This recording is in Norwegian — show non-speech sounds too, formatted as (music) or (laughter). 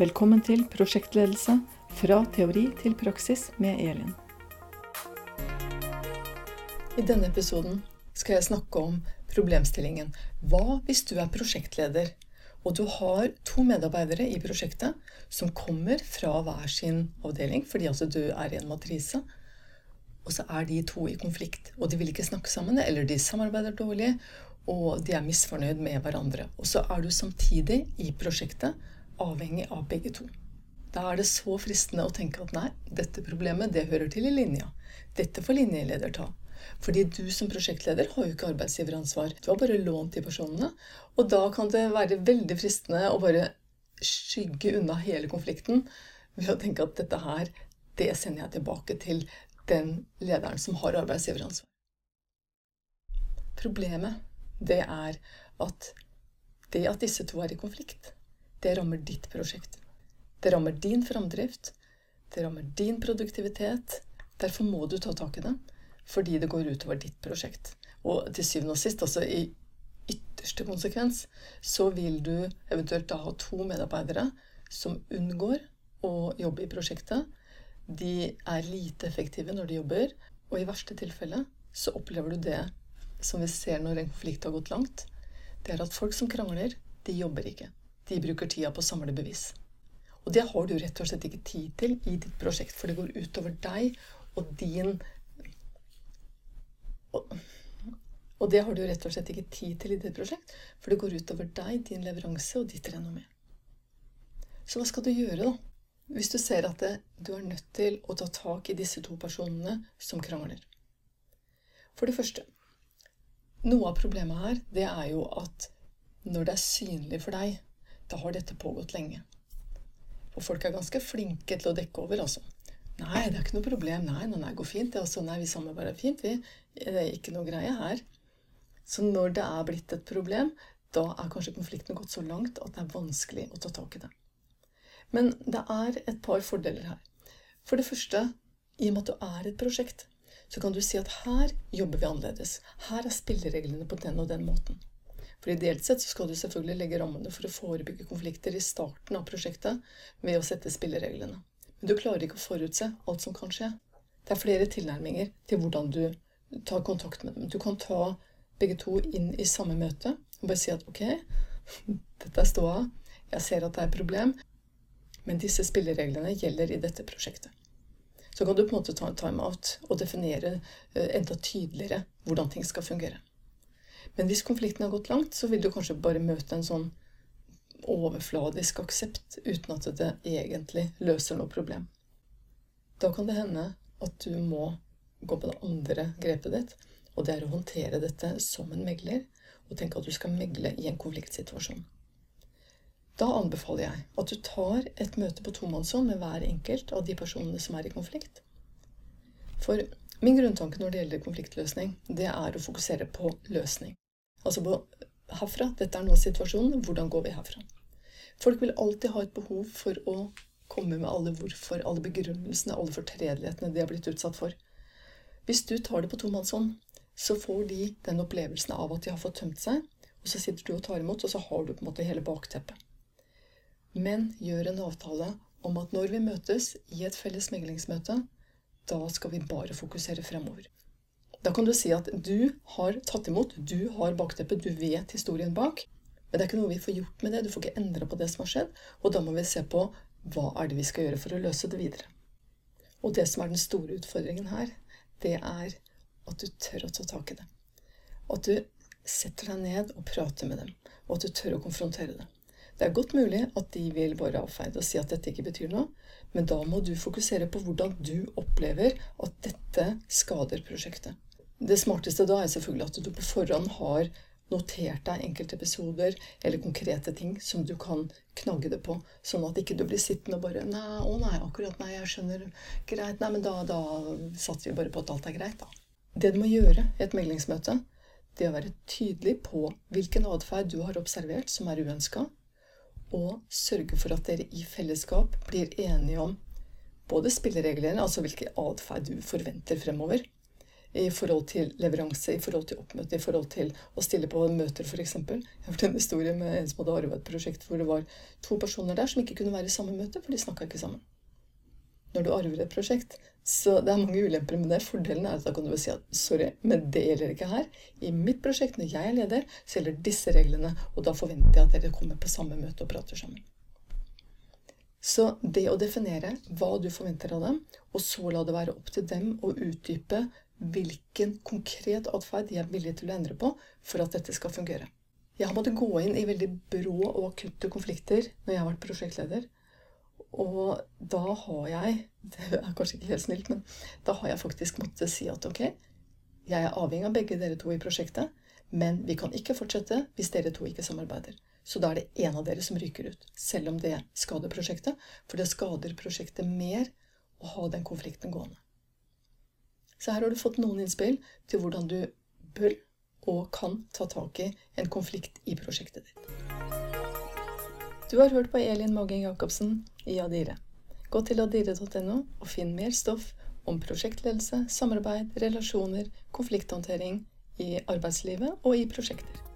Velkommen til prosjektledelse fra teori til praksis med Elin. I denne episoden skal jeg snakke om problemstillingen Hva hvis du er prosjektleder og du har to medarbeidere i prosjektet som kommer fra hver sin avdeling fordi altså du er i en matrise, og så er de to i konflikt, og de vil ikke snakke sammen, eller de samarbeider dårlig, og de er misfornøyd med hverandre. Og så er du samtidig i prosjektet avhengig av begge to. Da er det så fristende å tenke at nei, dette problemet det hører til i linja. Dette får linjeleder ta. Fordi du som prosjektleder har jo ikke arbeidsgiveransvar. Du har bare lånt de personene. Og da kan det være veldig fristende å bare skygge unna hele konflikten ved å tenke at dette her, det sender jeg tilbake til den lederen som har arbeidsgiveransvar. Problemet, det er at det at disse to er i konflikt, det rammer ditt prosjekt. Det rammer din framdrift. Det rammer din produktivitet. Derfor må du ta tak i det, fordi det går utover ditt prosjekt. Og til syvende og sist, altså i ytterste konsekvens, så vil du eventuelt da ha to medarbeidere som unngår å jobbe i prosjektet. De er lite effektive når de jobber, og i verste tilfelle så opplever du det som vi ser når en konflikt har gått langt. Det er at folk som krangler, de jobber ikke de bruker tida på å samle bevis. Og det har du rett og slett ikke tid til i ditt prosjekt, for det går utover deg og din og, og det har du rett og slett ikke tid til i ditt prosjekt, for det går utover deg, din leveranse og ditt renommé. Så hva skal du gjøre, da? Hvis du ser at det, du er nødt til å ta tak i disse to personene som krangler. For det første Noe av problemet her, det er jo at når det er synlig for deg da har dette pågått lenge. For folk er ganske flinke til å dekke over, altså. Nei, det er ikke noe problem. Nei, nei, nei, går fint. Det altså, nei, vi samarbeider fint, vi. Det er ikke noe greie her. Så når det er blitt et problem, da er kanskje konflikten gått så langt at det er vanskelig å ta tak i det. Men det er et par fordeler her. For det første, i og med at du er et prosjekt, så kan du si at her jobber vi annerledes. Her er spillereglene på den og den måten. For ideelt sett så skal du selvfølgelig legge rammene for å forebygge konflikter i starten av prosjektet ved å sette spillereglene. Men du klarer ikke å forutse alt som kan skje. Det er flere tilnærminger til hvordan du tar kontakt med dem. Du kan ta begge to inn i samme møte og bare si at ok, (laughs) dette er ståa, jeg ser at det er et problem, men disse spillereglene gjelder i dette prosjektet. Så kan du på en måte ta en timeout og definere eh, enda tydeligere hvordan ting skal fungere. Men hvis konflikten har gått langt, så vil du kanskje bare møte en sånn overfladisk aksept uten at det egentlig løser noe problem. Da kan det hende at du må gå på det andre grepet ditt, og det er å håndtere dette som en megler, og tenke at du skal megle i en konfliktsituasjon. Da anbefaler jeg at du tar et møte på tomannshånd med hver enkelt av de personene som er i konflikt. For min grunntanke når det gjelder konfliktløsning, det er å fokusere på løsning. Altså på herfra. Dette er nå situasjonen. Hvordan går vi herfra? Folk vil alltid ha et behov for å komme med alle hvorfor, alle begrunnelsene, alle fortredelighetene de har blitt utsatt for. Hvis du tar det på tomannshånd, så får de den opplevelsen av at de har fått tømt seg, og så sitter du og tar imot, og så har du på en måte hele bakteppet. Men gjør en avtale om at når vi møtes i et felles meglingsmøte, da skal vi bare fokusere fremover. Da kan du si at du har tatt imot, du har bakteppet, du vet historien bak. Men det er ikke noe vi får gjort med det. Du får ikke endra på det som har skjedd. Og da må vi se på hva er det vi skal gjøre for å løse det videre. Og det som er den store utfordringen her, det er at du tør å ta tak i det. At du setter deg ned og prater med dem. Og at du tør å konfrontere det. Det er godt mulig at de vil bare avfeie det og si at dette ikke betyr noe, men da må du fokusere på hvordan du opplever at dette skader prosjektet. Det smarteste da er selvfølgelig at du på forhånd har notert deg enkeltepisoder eller konkrete ting som du kan knagge det på, sånn at ikke du blir sittende og bare Nei, å nei, akkurat, nei, jeg skjønner. Greit. Nei, men da, da satser vi bare på at alt er greit, da. Det du må gjøre i et meglingsmøte, det er å være tydelig på hvilken atferd du har observert som er uønska, og sørge for at dere i fellesskap blir enige om både spillereglene, altså hvilken atferd du forventer fremover, i forhold til leveranse, i forhold til oppmøte, i forhold til å stille på møter, f.eks. Jeg har hørt en historie med en som hadde arvet et prosjekt hvor det var to personer der som ikke kunne være i samme møte, for de snakka ikke sammen. Når du arver et prosjekt, så det er mange ulemper med det. Fordelen er at da kan du si at sorry, men det gjelder ikke her. I mitt prosjekt, når jeg er leder, så gjelder disse reglene, og da forventer jeg at dere kommer på samme møte og prater sammen. Så det å definere hva du forventer av dem, og så la det være opp til dem å utdype hvilken konkret atferd de er villige til å endre på for at dette skal fungere. Jeg har måttet gå inn i veldig brå og akutte konflikter når jeg har vært prosjektleder. Og da har jeg (laughs) Det er kanskje ikke helt snilt, men da har jeg faktisk måttet si at ok, jeg er avhengig av begge dere to i prosjektet, men vi kan ikke fortsette hvis dere to ikke samarbeider. Så da er det en av dere som ryker ut, selv om det skader prosjektet. For det skader prosjektet mer å ha den konflikten gående. Så her har du fått noen innspill til hvordan du bør og kan ta tak i en konflikt i prosjektet ditt. Du har hørt på Elin Magging Jacobsen i Adire. Gå til adire.no og finn mer stoff om prosjektledelse, samarbeid, relasjoner, konflikthåndtering i arbeidslivet og i prosjekter.